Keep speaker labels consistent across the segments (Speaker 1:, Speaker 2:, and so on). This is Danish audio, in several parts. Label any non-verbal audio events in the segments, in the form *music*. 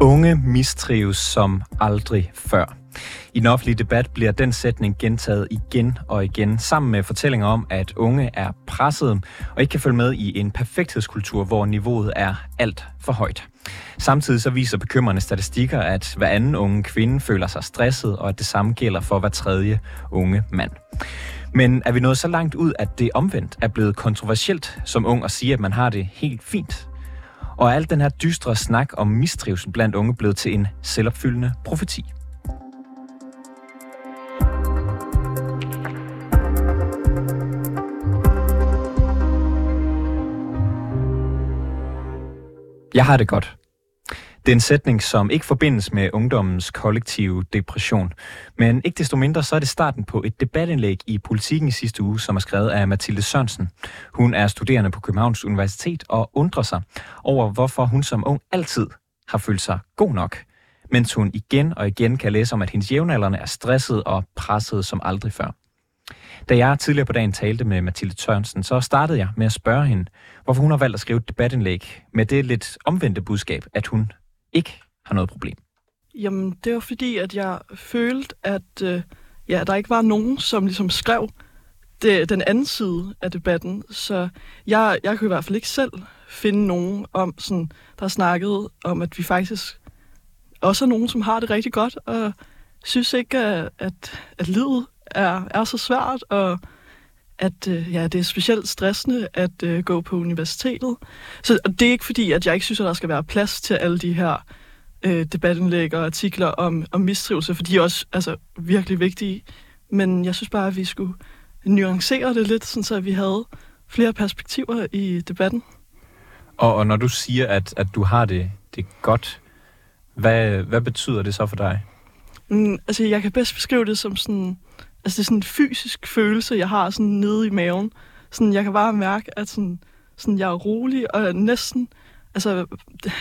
Speaker 1: Unge mistrives som aldrig før. I den offentlige debat bliver den sætning gentaget igen og igen, sammen med fortællinger om, at unge er presset og ikke kan følge med i en perfekthedskultur, hvor niveauet er alt for højt. Samtidig så viser bekymrende statistikker, at hver anden unge kvinde føler sig stresset, og at det samme gælder for hver tredje unge mand. Men er vi nået så langt ud, at det omvendt er blevet kontroversielt som ung at sige, at man har det helt fint? Og er alt den her dystre snak om mistrivsel blandt unge blevet til en selvopfyldende profeti? Jeg har det godt. Det er en sætning, som ikke forbindes med ungdommens kollektive depression. Men ikke desto mindre, så er det starten på et debatindlæg i Politiken i sidste uge, som er skrevet af Mathilde Sørensen. Hun er studerende på Københavns Universitet og undrer sig over, hvorfor hun som ung altid har følt sig god nok, mens hun igen og igen kan læse om, at hendes jævnaldrende er stresset og presset som aldrig før. Da jeg tidligere på dagen talte med Mathilde Tørnsen, så startede jeg med at spørge hende, hvorfor hun har valgt at skrive et debatindlæg med det lidt omvendte budskab, at hun ikke har noget problem?
Speaker 2: Jamen, det var fordi, at jeg følte, at øh, ja, der ikke var nogen, som ligesom skrev det, den anden side af debatten. Så jeg, jeg kunne i hvert fald ikke selv finde nogen, om, sådan, der snakkede om, at vi faktisk også er nogen, som har det rigtig godt, og synes ikke, at, at, at livet er, er så svært, og at øh, ja, det er specielt stressende at øh, gå på universitetet. Så og det er ikke fordi, at jeg ikke synes, at der skal være plads til alle de her øh, debatindlæg og artikler om, om mistrivsel, for de er også altså, virkelig vigtige. Men jeg synes bare, at vi skulle nuancere det lidt, sådan så vi havde flere perspektiver i debatten.
Speaker 1: Og, og når du siger, at, at du har det, det godt, hvad, hvad betyder det så for dig?
Speaker 2: Mm, altså, jeg kan bedst beskrive det som sådan Altså, det er sådan en fysisk følelse, jeg har sådan nede i maven. Sådan, jeg kan bare mærke, at sådan, sådan, jeg er rolig, og næsten... Altså, det,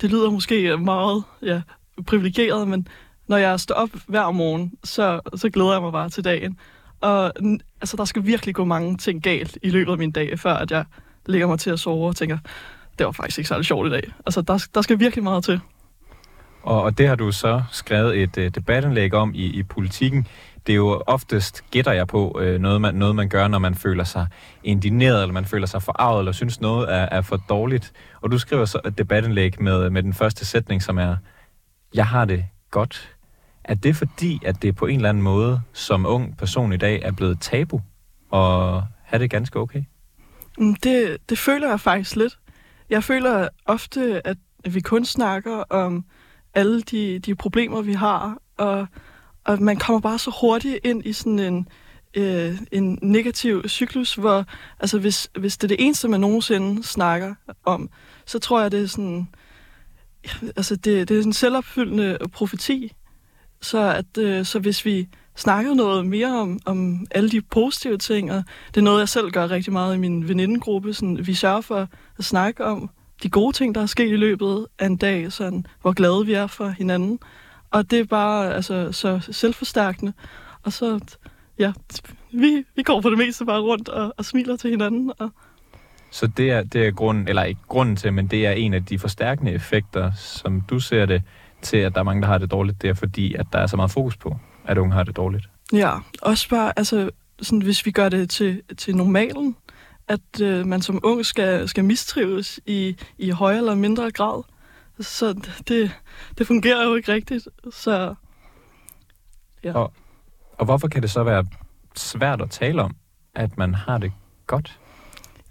Speaker 2: det lyder måske meget ja, privilegeret, men når jeg står op hver morgen, så, så glæder jeg mig bare til dagen. Og altså, der skal virkelig gå mange ting galt i løbet af min dag, før at jeg lægger mig til at sove og tænker, det var faktisk ikke særlig sjovt i dag. Altså, der, der skal virkelig meget til.
Speaker 1: Og, og det har du så skrevet et uh, debatindlæg om i, i politikken det er jo oftest, gætter jeg på, øh, noget, man, noget man gør, når man føler sig indineret, eller man føler sig forarvet, eller synes noget er, er for dårligt. Og du skriver så et debatindlæg med, med den første sætning, som er, jeg har det godt. Er det fordi, at det på en eller anden måde, som ung person i dag, er blevet tabu, og have det ganske okay?
Speaker 2: Mm, det, det føler jeg faktisk lidt. Jeg føler ofte, at vi kun snakker om alle de, de problemer, vi har, og og man kommer bare så hurtigt ind i sådan en, øh, en negativ cyklus, hvor altså hvis, hvis det er det eneste, man nogensinde snakker om, så tror jeg, det er sådan, altså det, det er en selvopfyldende profeti. Så, at, øh, så hvis vi snakkede noget mere om, om alle de positive ting, og det er noget, jeg selv gør rigtig meget i min venindegruppe, sådan, vi sørger for at snakke om de gode ting, der er sket i løbet af en dag, sådan, hvor glade vi er for hinanden. Og det er bare altså, så selvforstærkende. Og så, ja, vi, vi går på det meste bare rundt og, og smiler til hinanden. Og...
Speaker 1: Så det er, det er grunden, eller ikke grunden til, men det er en af de forstærkende effekter, som du ser det, til at der er mange, der har det dårligt, det er fordi, at der er så meget fokus på, at unge har det dårligt.
Speaker 2: Ja, også bare, altså, sådan, hvis vi gør det til, til normalen, at øh, man som ung skal, skal mistrives i, i højere eller mindre grad, så det, det fungerer jo ikke rigtigt. Så,
Speaker 1: ja. og, og hvorfor kan det så være svært at tale om, at man har det godt?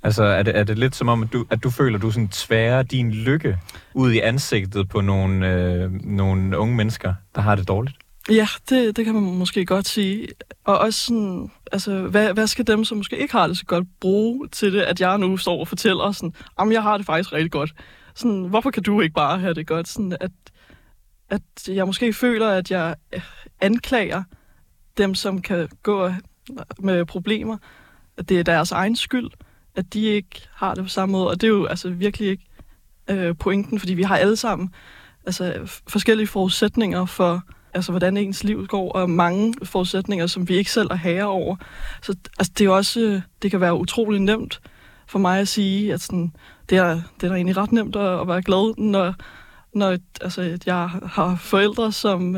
Speaker 1: Altså, er det, er det lidt som om, at du, at du føler, at du sådan tværer din lykke ud i ansigtet på nogle, øh, nogle unge mennesker, der har det dårligt?
Speaker 2: Ja, det, det kan man måske godt sige. Og også sådan, altså, hvad, hvad skal dem, som måske ikke har det så godt, bruge til det, at jeg nu står og fortæller sådan, om jeg har det faktisk rigtig godt. Sådan, hvorfor kan du ikke bare have det godt? Sådan, at, at jeg måske føler, at jeg øh, anklager dem, som kan gå med problemer, at det er deres egen skyld, at de ikke har det på samme måde. Og det er jo altså virkelig ikke øh, pointen, fordi vi har alle sammen altså, forskellige forudsætninger for, altså, hvordan ens liv går, og mange forudsætninger, som vi ikke selv er herre over. Så altså, det er også, øh, det kan være utrolig nemt for mig at sige, at sådan, det, er, det er da egentlig ret nemt at, at være glad, når, når altså, jeg har forældre, som,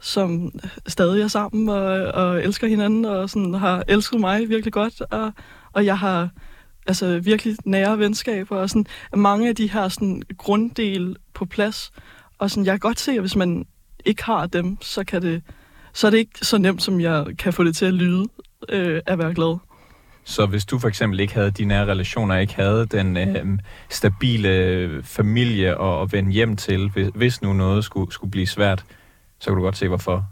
Speaker 2: som stadig er sammen og, og elsker hinanden, og sådan, har elsket mig virkelig godt, og, og jeg har altså, virkelig nære venskaber, og sådan, mange af de her sådan, grunddel på plads, og sådan, jeg kan godt se, at hvis man ikke har dem, så, kan det, så er det ikke så nemt, som jeg kan få det til at lyde øh, at være glad.
Speaker 1: Så hvis du for eksempel ikke havde de nære relationer, ikke havde den øhm, øh, stabile familie at, at vende hjem til, hvis, hvis nu noget skulle, skulle blive svært, så kan du godt se, hvorfor.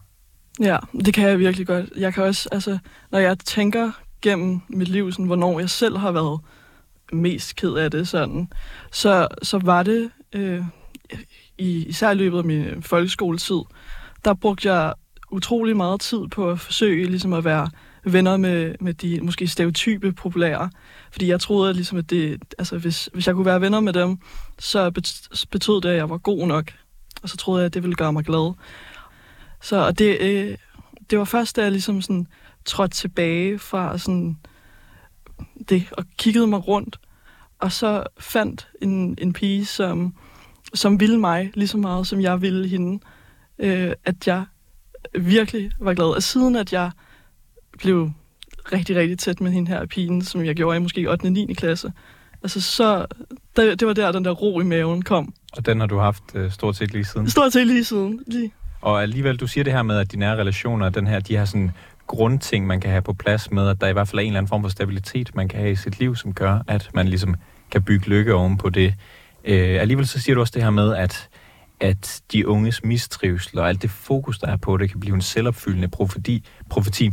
Speaker 2: Ja, det kan jeg virkelig godt. Jeg kan også, altså, når jeg tænker gennem mit liv, sådan, hvornår jeg selv har været mest ked af det, sådan, så, så var det øh, i, især i løbet af min folkeskoletid, der brugte jeg utrolig meget tid på at forsøge ligesom at være venner med, med de måske stereotype populære. Fordi jeg troede, at, ligesom, at det, altså, hvis, hvis jeg kunne være venner med dem, så betød det, at jeg var god nok. Og så troede jeg, at det ville gøre mig glad. Så og det, øh, det var først, da jeg ligesom sådan, trådte tilbage fra sådan, det, og kiggede mig rundt, og så fandt en, en pige, som, som ville mig lige så meget, som jeg ville hende, øh, at jeg virkelig var glad. Og siden at jeg blev rigtig, rigtig tæt med hende her pigen, som jeg gjorde i måske 8. og 9. klasse, altså så, det, det var der, den der ro i maven kom.
Speaker 1: Og den har du haft øh, stort set lige siden?
Speaker 2: Stort set lige siden, lige.
Speaker 1: Og alligevel, du siger det her med, at de nære relationer, den her, de har sådan grundting, man kan have på plads med, at der i hvert fald er en eller anden form for stabilitet, man kan have i sit liv, som gør, at man ligesom kan bygge lykke oven på det. Øh, alligevel så siger du også det her med, at, at de unges mistrivsel og alt det fokus, der er på det, kan blive en selvopfyldende profeti. profeti.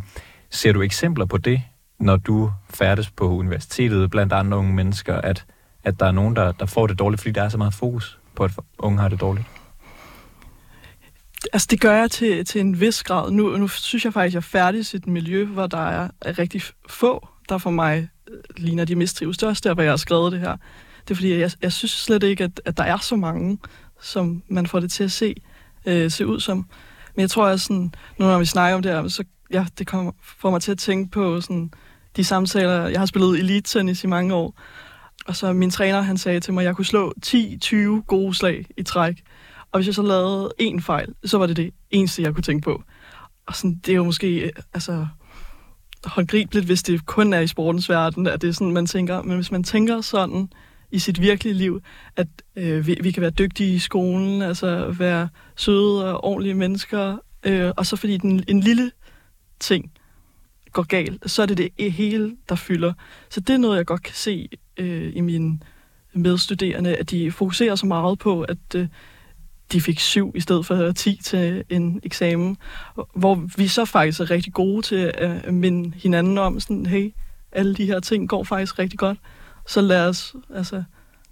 Speaker 1: Ser du eksempler på det, når du færdes på universitetet blandt andre unge mennesker, at, at der er nogen, der, der får det dårligt, fordi der er så meget fokus på, at unge har det dårligt?
Speaker 2: Altså, det gør jeg til, til en vis grad. Nu, nu synes jeg faktisk, at jeg er færdig i et miljø, hvor der er, rigtig få, der for mig øh, ligner de mistrives. Det er også derfor, jeg har skrevet det her. Det er fordi, jeg, jeg synes slet ikke, at, at der er så mange, som man får det til at se, øh, se ud som. Men jeg tror, også, sådan, nu når vi snakker om det her, så ja, det kommer, får mig til at tænke på sådan, de samtaler. Jeg har spillet elite-tennis i mange år, og så min træner, han sagde til mig, at jeg kunne slå 10-20 gode slag i træk. Og hvis jeg så lavede en fejl, så var det det eneste, jeg kunne tænke på. Og sådan, det er jo måske, øh, altså, håndgribeligt, hvis det kun er i sportens verden, at det er sådan, man tænker. Men hvis man tænker sådan i sit virkelige liv, at øh, vi, vi kan være dygtige i skolen, altså være søde og ordentlige mennesker, øh, og så fordi den, en lille ting går galt, så er det det hele, der fylder. Så det er noget, jeg godt kan se øh, i mine medstuderende, at de fokuserer så meget på, at øh, de fik syv i stedet for 10 til en eksamen, hvor vi så faktisk er rigtig gode til at minde hinanden om, sådan, hey, alle de her ting går faktisk rigtig godt, så lad os, altså,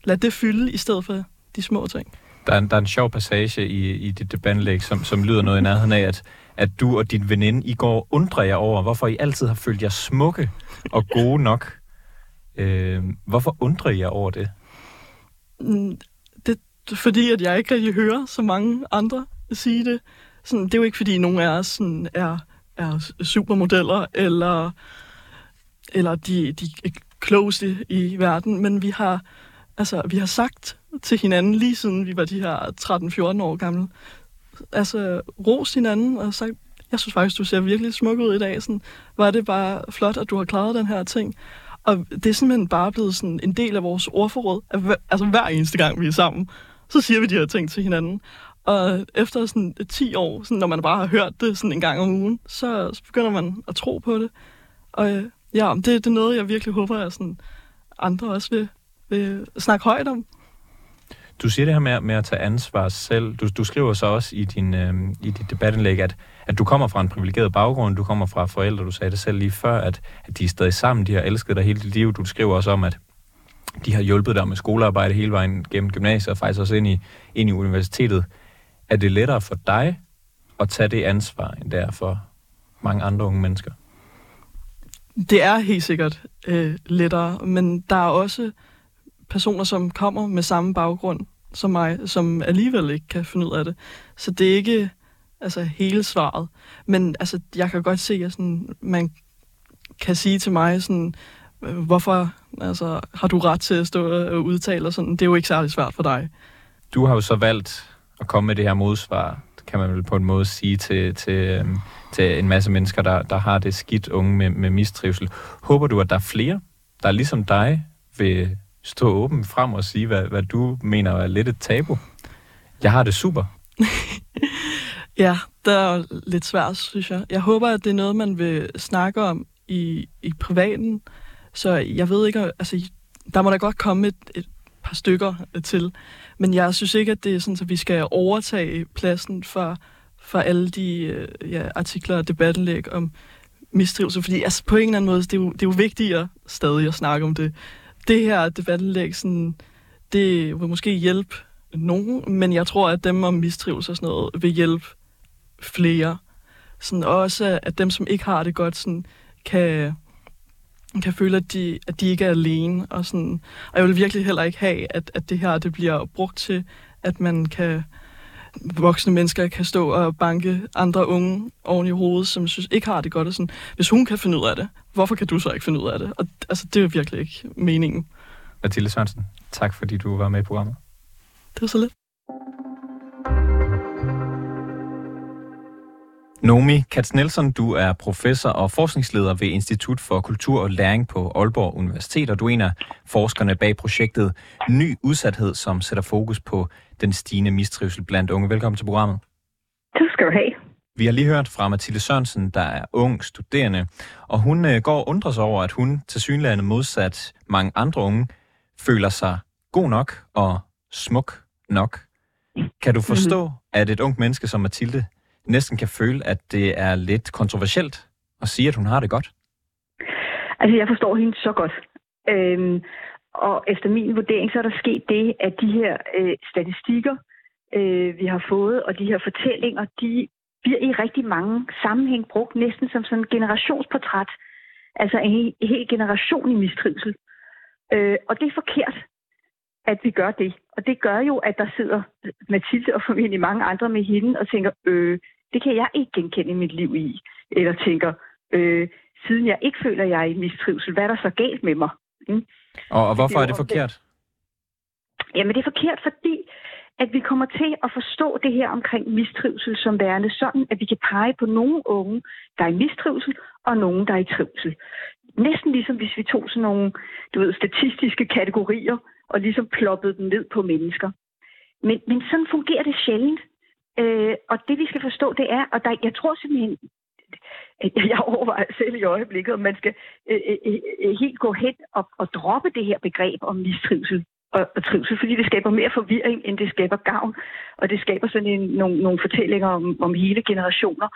Speaker 2: lad det fylde i stedet for de små ting.
Speaker 1: Der er en, der er en sjov passage i, i dit debatlæg, som, som lyder noget i nærheden af, at, at du og din veninde i går undrer jer over, hvorfor I altid har følt jer smukke og gode nok. Øh, hvorfor undrer I jer over det?
Speaker 2: Mm, fordi at jeg ikke rigtig hører så mange andre sige det. Sådan, det er jo ikke, fordi nogen af os sådan, er, er supermodeller, eller, eller de, de klogeste i verden, men vi har, altså, vi har sagt til hinanden, lige siden vi var de her 13-14 år gamle, altså ros hinanden og sagt, jeg synes faktisk, du ser virkelig smuk ud i dag. Sådan, var det bare flot, at du har klaret den her ting. Og det er simpelthen bare blevet sådan en del af vores ordforråd, altså hver eneste gang, vi er sammen så siger vi de her ting til hinanden. Og efter sådan 10 år, sådan, når man bare har hørt det sådan en gang om ugen, så, så begynder man at tro på det. Og øh, ja, det, det er noget, jeg virkelig håber, at sådan, andre også vil, vil snakke højt om.
Speaker 1: Du siger det her med, med at tage ansvar selv. Du, du skriver så også i, din, øh, i dit debatindlæg, at, at du kommer fra en privilegeret baggrund. Du kommer fra forældre, du sagde det selv lige før, at, at de er stadig sammen. De har elsket dig hele dit liv. Du skriver også om, at de har hjulpet dig med skolearbejde hele vejen gennem gymnasiet og faktisk også ind i, ind i universitetet. Er det lettere for dig at tage det ansvar, end det er for mange andre unge mennesker?
Speaker 2: Det er helt sikkert øh, lettere, men der er også personer, som kommer med samme baggrund som mig, som alligevel ikke kan finde ud af det. Så det er ikke altså, hele svaret. Men altså, jeg kan godt se, at sådan, man kan sige til mig, sådan, øh, hvorfor altså, har du ret til at stå og udtale og sådan. Det er jo ikke særlig svært for dig.
Speaker 1: Du har jo så valgt at komme med det her modsvar, kan man vel på en måde sige til, til, øhm, til en masse mennesker, der, der har det skidt unge med, med mistrivsel. Håber du, at der er flere, der ligesom dig vil stå åben frem og sige, hvad, hvad du mener er lidt et tabu? Jeg har det super. *laughs*
Speaker 2: ja, det er lidt svært, synes jeg. Jeg håber, at det er noget, man vil snakke om i, i privaten. Så jeg ved ikke, altså, der må da godt komme et, et par stykker til. Men jeg synes ikke, at det er sådan, at vi skal overtage pladsen for, for alle de øh, ja, artikler og debattenlæg om mistrivsel. Fordi altså, på en eller anden måde, det er, jo, det er jo vigtigere stadig at snakke om det. Det her debattenlæg, sådan, det vil måske hjælpe nogen, men jeg tror, at dem om mistrivsel og sådan noget vil hjælpe flere. Sådan også, at dem, som ikke har det godt, sådan, kan, kan føle, at de, at de ikke er alene. Og, sådan, og jeg vil virkelig heller ikke have, at, at det her det bliver brugt til, at man kan voksne mennesker kan stå og banke andre unge oven i hovedet, som synes ikke har det godt. Og sådan, hvis hun kan finde ud af det, hvorfor kan du så ikke finde ud af det? Og altså, det er virkelig ikke meningen.
Speaker 1: Mathilde Sørensen, tak fordi du var med i programmet.
Speaker 2: Det var så lidt.
Speaker 1: Nomi Katz Nielsen, du er professor og forskningsleder ved Institut for Kultur og Læring på Aalborg Universitet, og du er en af forskerne bag projektet Ny Udsathed, som sætter fokus på den stigende mistrivsel blandt unge. Velkommen til programmet.
Speaker 3: Tak skal du have.
Speaker 1: Vi har lige hørt fra Mathilde Sørensen, der er ung studerende, og hun øh, går og undrer sig over, at hun til synlande modsat mange andre unge føler sig god nok og smuk nok. Kan du forstå, mm-hmm. at et ungt menneske som Mathilde næsten kan føle, at det er lidt kontroversielt at sige, at hun har det godt?
Speaker 3: Altså, jeg forstår hende så godt. Øhm, og efter min vurdering, så er der sket det, at de her øh, statistikker, øh, vi har fået, og de her fortællinger, de bliver i rigtig mange sammenhæng brugt næsten som sådan en generationsportræt. Altså en, en hel generation i mistrivsel. Øh, og det er forkert, at vi gør det. Og det gør jo, at der sidder Mathilde og formentlig mange andre med hende og tænker, øh, det kan jeg ikke genkende mit liv i. Eller tænker, øh, siden jeg ikke føler, jeg er i mistrivsel, hvad er der så galt med mig?
Speaker 1: Mm. Og, og hvorfor det er, er det forkert?
Speaker 3: Jamen det er forkert, fordi at vi kommer til at forstå det her omkring mistrivsel som værende sådan, at vi kan pege på nogle unge, der er i mistrivsel, og nogen, der er i trivsel. Næsten ligesom hvis vi tog sådan nogle du ved, statistiske kategorier, og ligesom ploppede dem ned på mennesker. Men, men sådan fungerer det sjældent. Øh, og det vi skal forstå, det er, og der, jeg tror simpelthen, *laughs* jeg overvejer selv i øjeblikket, om man skal øh, øh, øh, øh, helt gå hen og, og droppe det her begreb om mistrivsel og, og trivsel, fordi det skaber mere forvirring, end det skaber gavn, og det skaber sådan en, nogle, nogle fortællinger om, om hele generationer.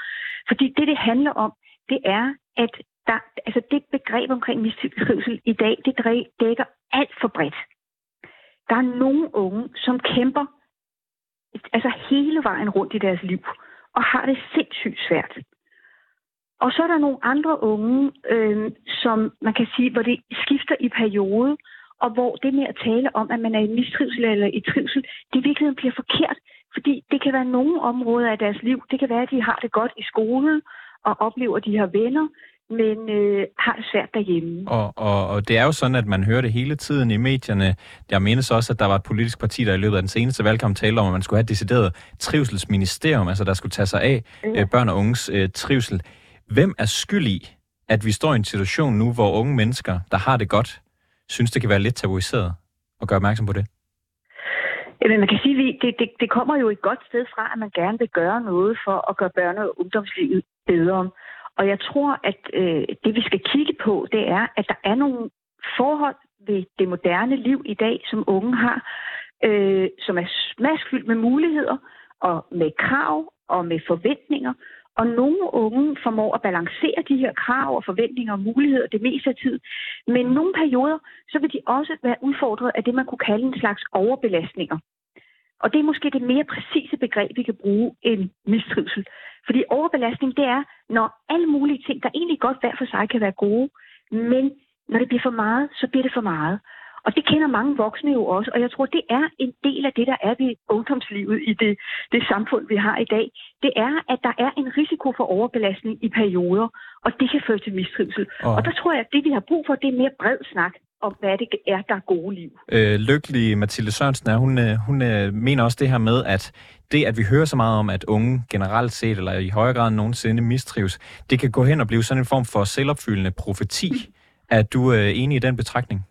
Speaker 3: Fordi det, det handler om, det er, at der, altså det begreb omkring mistrivsel i dag, det dækker alt for bredt. Der er nogle unge, som kæmper altså hele vejen rundt i deres liv, og har det sindssygt svært. Og så er der nogle andre unge, øh, som man kan sige, hvor det skifter i periode, og hvor det med at tale om, at man er i mistrivsel eller i trivsel, det i virkeligheden bliver forkert. Fordi det kan være nogle områder af deres liv. Det kan være, at de har det godt i skolen og oplever, at de har venner, men øh, har det svært derhjemme.
Speaker 1: Og, og, og det er jo sådan, at man hører det hele tiden i medierne. Jeg menes også, at der var et politisk parti, der i løbet af den seneste valgkamp talte om, at man skulle have et decideret trivselsministerium, altså der skulle tage sig af øh, børn og unges øh, trivsel. Hvem er skyld i, at vi står i en situation nu, hvor unge mennesker, der har det godt, synes, det kan være lidt tabuiseret at gøre opmærksom på det?
Speaker 3: Jamen, man kan sige, at det, det, det kommer jo et godt sted fra, at man gerne vil gøre noget for at gøre børne- og ungdomslivet bedre. Og jeg tror, at øh, det vi skal kigge på, det er, at der er nogle forhold ved det moderne liv i dag, som unge har, øh, som er smaskfyldt med muligheder og med krav og med forventninger. Og nogle unge formår at balancere de her krav og forventninger og muligheder det meste af tid. Men nogle perioder, så vil de også være udfordret af det, man kunne kalde en slags overbelastninger. Og det er måske det mere præcise begreb, vi kan bruge end mistrivsel. Fordi overbelastning, det er, når alle mulige ting, der egentlig godt hver for sig kan være gode, Men når det bliver for meget, så bliver det for meget. Og det kender mange voksne jo også, og jeg tror, det er en del af det, der er ved ungdomslivet i det, det samfund, vi har i dag. Det er, at der er en risiko for overbelastning i perioder, og det kan føre til mistrivsel. Oh. Og der tror jeg, at det, vi har brug for, det er mere bred snak om, hvad det er, der er gode liv.
Speaker 1: Øh, lykkelig Mathilde Sørensen er, hun, øh, hun øh, mener også det her med, at det, at vi hører så meget om, at unge generelt set, eller i højere grad end nogensinde mistrives, det kan gå hen og blive sådan en form for selvopfyldende profeti. Mm. Er du øh, enig i den betragtning?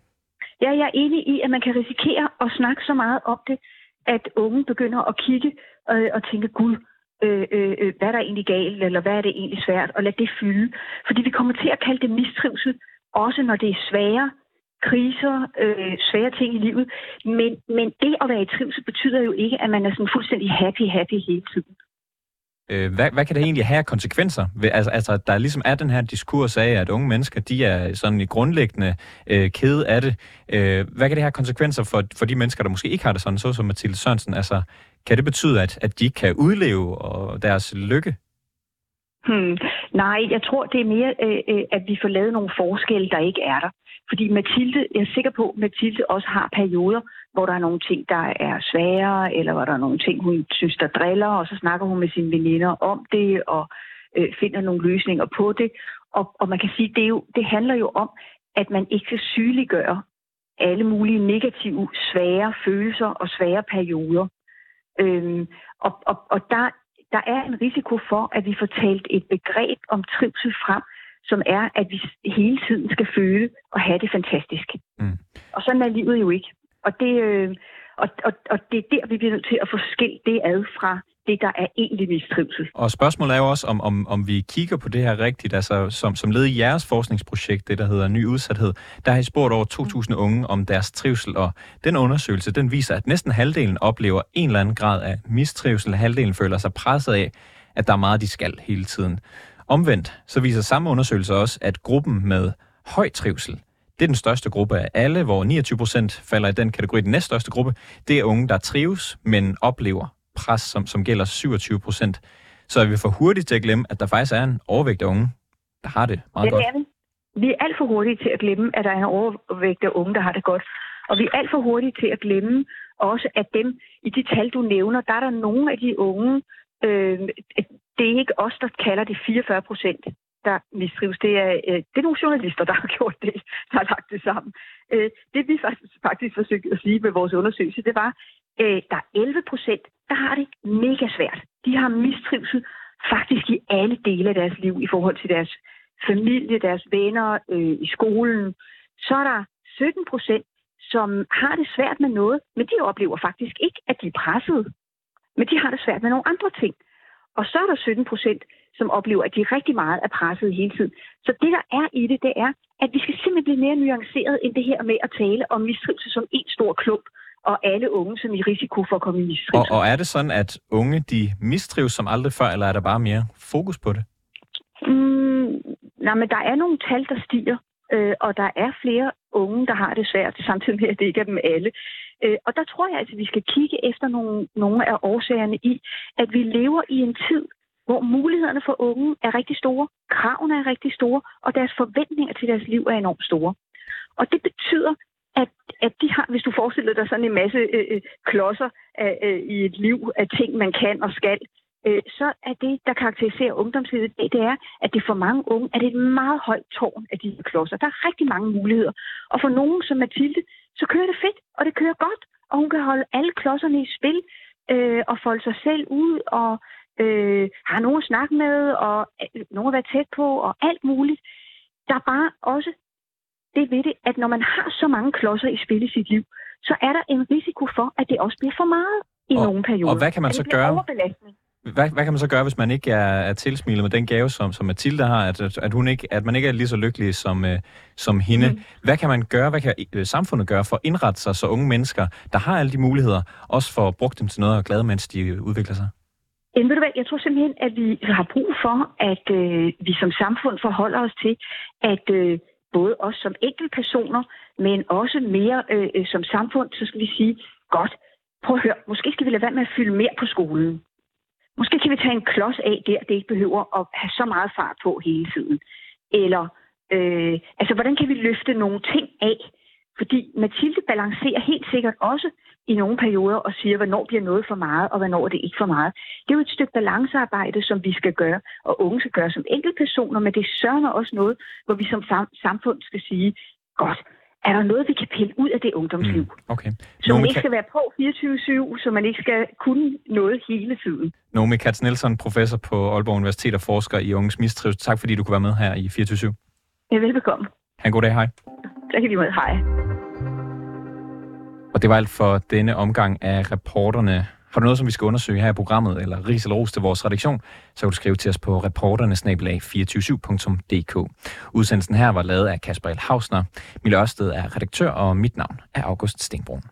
Speaker 3: Ja, jeg er enig i, at man kan risikere at snakke så meget om det, at unge begynder at kigge øh, og tænke, gud, øh, øh, øh, hvad er der egentlig galt, eller hvad er det egentlig svært, og lad det fylde. Fordi vi kommer til at kalde det mistrivsel, også når det er svære kriser, øh, svære ting i livet. Men, men det at være i trivsel betyder jo ikke, at man er sådan fuldstændig happy, happy hele tiden.
Speaker 1: Øh, hvad, hvad kan det egentlig have konsekvenser? Altså, altså, der ligesom er den her diskurs af, at unge mennesker, de er sådan i grundlæggende øh, kede af det. Øh, hvad kan det have konsekvenser for, for de mennesker, der måske ikke har det sådan, så som Mathilde Sørensen? Altså, kan det betyde, at, at de kan udleve og deres lykke?
Speaker 3: Hmm. Nej, jeg tror, det er mere, øh, øh at vi får lavet nogle forskelle, der ikke er der. Fordi Mathilde, jeg er sikker på, at Mathilde også har perioder, hvor der er nogle ting, der er svære, eller hvor der er nogle ting, hun synes, der driller, og så snakker hun med sine veninder om det, og øh, finder nogle løsninger på det. Og, og man kan sige, det, er jo, det handler jo om, at man ikke skal sygeliggøre alle mulige negative, svære følelser og svære perioder. Øhm, og og, og der, der er en risiko for, at vi får talt et begreb om trivsel frem, som er, at vi hele tiden skal føle og have det fantastisk. Mm. Og sådan er livet jo ikke. Og det, øh, og, og, og det er der, vi bliver nødt til at få skilt det ad fra det, der er egentlig mistrivsel.
Speaker 1: Og spørgsmålet er jo også, om, om, om vi kigger på det her rigtigt, altså som, som led i jeres forskningsprojekt, det der hedder Ny Udsathed, der har I spurgt over 2.000 unge om deres trivsel, og den undersøgelse, den viser, at næsten halvdelen oplever en eller anden grad af mistrivsel, halvdelen føler sig presset af, at der er meget, de skal hele tiden. Omvendt, så viser samme undersøgelse også, at gruppen med høj trivsel, det er den største gruppe af alle, hvor 29 procent falder i den kategori. Den næststørste gruppe, det er unge, der trives, men oplever pres, som, som gælder 27 procent. Så er vi for hurtigt til at glemme, at der faktisk er en overvægt af unge, der har det meget ja, godt.
Speaker 3: Er vi. vi er alt for hurtige til at glemme, at der er en overvægt af unge, der har det godt. Og vi er alt for hurtige til at glemme også, at dem i de tal, du nævner, der er der nogle af de unge, øh, det er ikke os, der kalder det 44 procent, der mistrives. Det er, øh, det er nogle journalister, der har *laughs* gjort det, der har lagt det sammen. Øh, det vi faktisk, faktisk forsøgte at sige med vores undersøgelse, det var, øh, der er 11 procent, der har det mega svært. De har mistrivsel faktisk i alle dele af deres liv i forhold til deres familie, deres venner, øh, i skolen. Så er der 17 procent, som har det svært med noget, men de oplever faktisk ikke, at de er presset. Men de har det svært med nogle andre ting. Og så er der 17 procent, som oplever, at de rigtig meget er presset hele tiden. Så det, der er i det, det er, at vi skal simpelthen blive mere nuanceret end det her med at tale om mistrivsel som en stor klump, og alle unge som i risiko for at komme i mistrivsel.
Speaker 1: Og, og er det sådan, at unge de mistrives som aldrig før, eller er der bare mere fokus på det?
Speaker 3: Mm, nej, men der er nogle tal, der stiger, øh, og der er flere unge, der har det svært, *laughs* samtidig med, at det ikke er dem alle. Øh, og der tror jeg altså, at vi skal kigge efter nogle, nogle af årsagerne i, at vi lever i en tid, hvor mulighederne for unge er rigtig store, kravene er rigtig store, og deres forventninger til deres liv er enormt store. Og det betyder, at, at de har, hvis du forestiller dig sådan en masse øh, øh klodser af, øh, i et liv af ting, man kan og skal, øh, så er det, der karakteriserer ungdomslivet det, det er, at det for mange unge er det et meget højt tårn af de her klodser. Der er rigtig mange muligheder. Og for nogen som Mathilde, så kører det fedt, og det kører godt, og hun kan holde alle klodserne i spil øh, og folde sig selv ud og øh, har nogen at snakke med, og øh, nogen at være tæt på, og alt muligt. Der er bare også det ved det, at når man har så mange klodser i spil i sit liv, så er der en risiko for, at det også bliver for meget i og, nogle perioder.
Speaker 1: Og hvad kan man så gøre? Hvad, hvad kan man så gøre, hvis man ikke er, er tilsmilet med den gave, som, som Mathilde har, at, at, hun ikke, at man ikke er lige så lykkelig som, uh, som hende? Mm. Hvad kan man gøre, hvad kan uh, samfundet gøre for at indrette sig, så unge mennesker, der har alle de muligheder, også får brugt dem til noget og glade, mens de udvikler sig?
Speaker 3: Jamen, ved du hvad, jeg tror simpelthen, at vi har brug for, at øh, vi som samfund forholder os til, at øh, både os som enkeltpersoner, men også mere øh, øh, som samfund, så skal vi sige, godt, prøv at høre, måske skal vi lade være med at fylde mere på skolen. Måske kan vi tage en klods af der, det ikke behøver at have så meget fart på hele tiden. Eller Øh, altså, hvordan kan vi løfte nogle ting af? Fordi Mathilde balancerer helt sikkert også i nogle perioder og siger, hvornår bliver noget for meget, og hvornår er det ikke for meget. Det er jo et stykke balancearbejde, som vi skal gøre, og unge skal gøre som enkeltpersoner, men det sørger også noget, hvor vi som samfund skal sige, godt, er der noget, vi kan pille ud af det ungdomsliv? Mm,
Speaker 1: okay.
Speaker 3: Så man ikke skal være på 24-7, så man ikke skal kunne noget hele tiden.
Speaker 1: Nomi Katz Nielsen, professor på Aalborg Universitet og forsker i unges mistrivsel. Tak fordi du kunne være med her i 24-7.
Speaker 3: Ja, velbekomme.
Speaker 1: Ha' en god dag, hej.
Speaker 3: Tak lige måde, hej.
Speaker 1: Og det var alt for denne omgang af reporterne. Har du noget, som vi skal undersøge her i programmet, eller ris eller ros til vores redaktion, så kan du skrive til os på reporternesnabelag247.dk. Udsendelsen her var lavet af Kasper L. Hausner. Mille Ørsted er redaktør, og mit navn er August Stenbrun.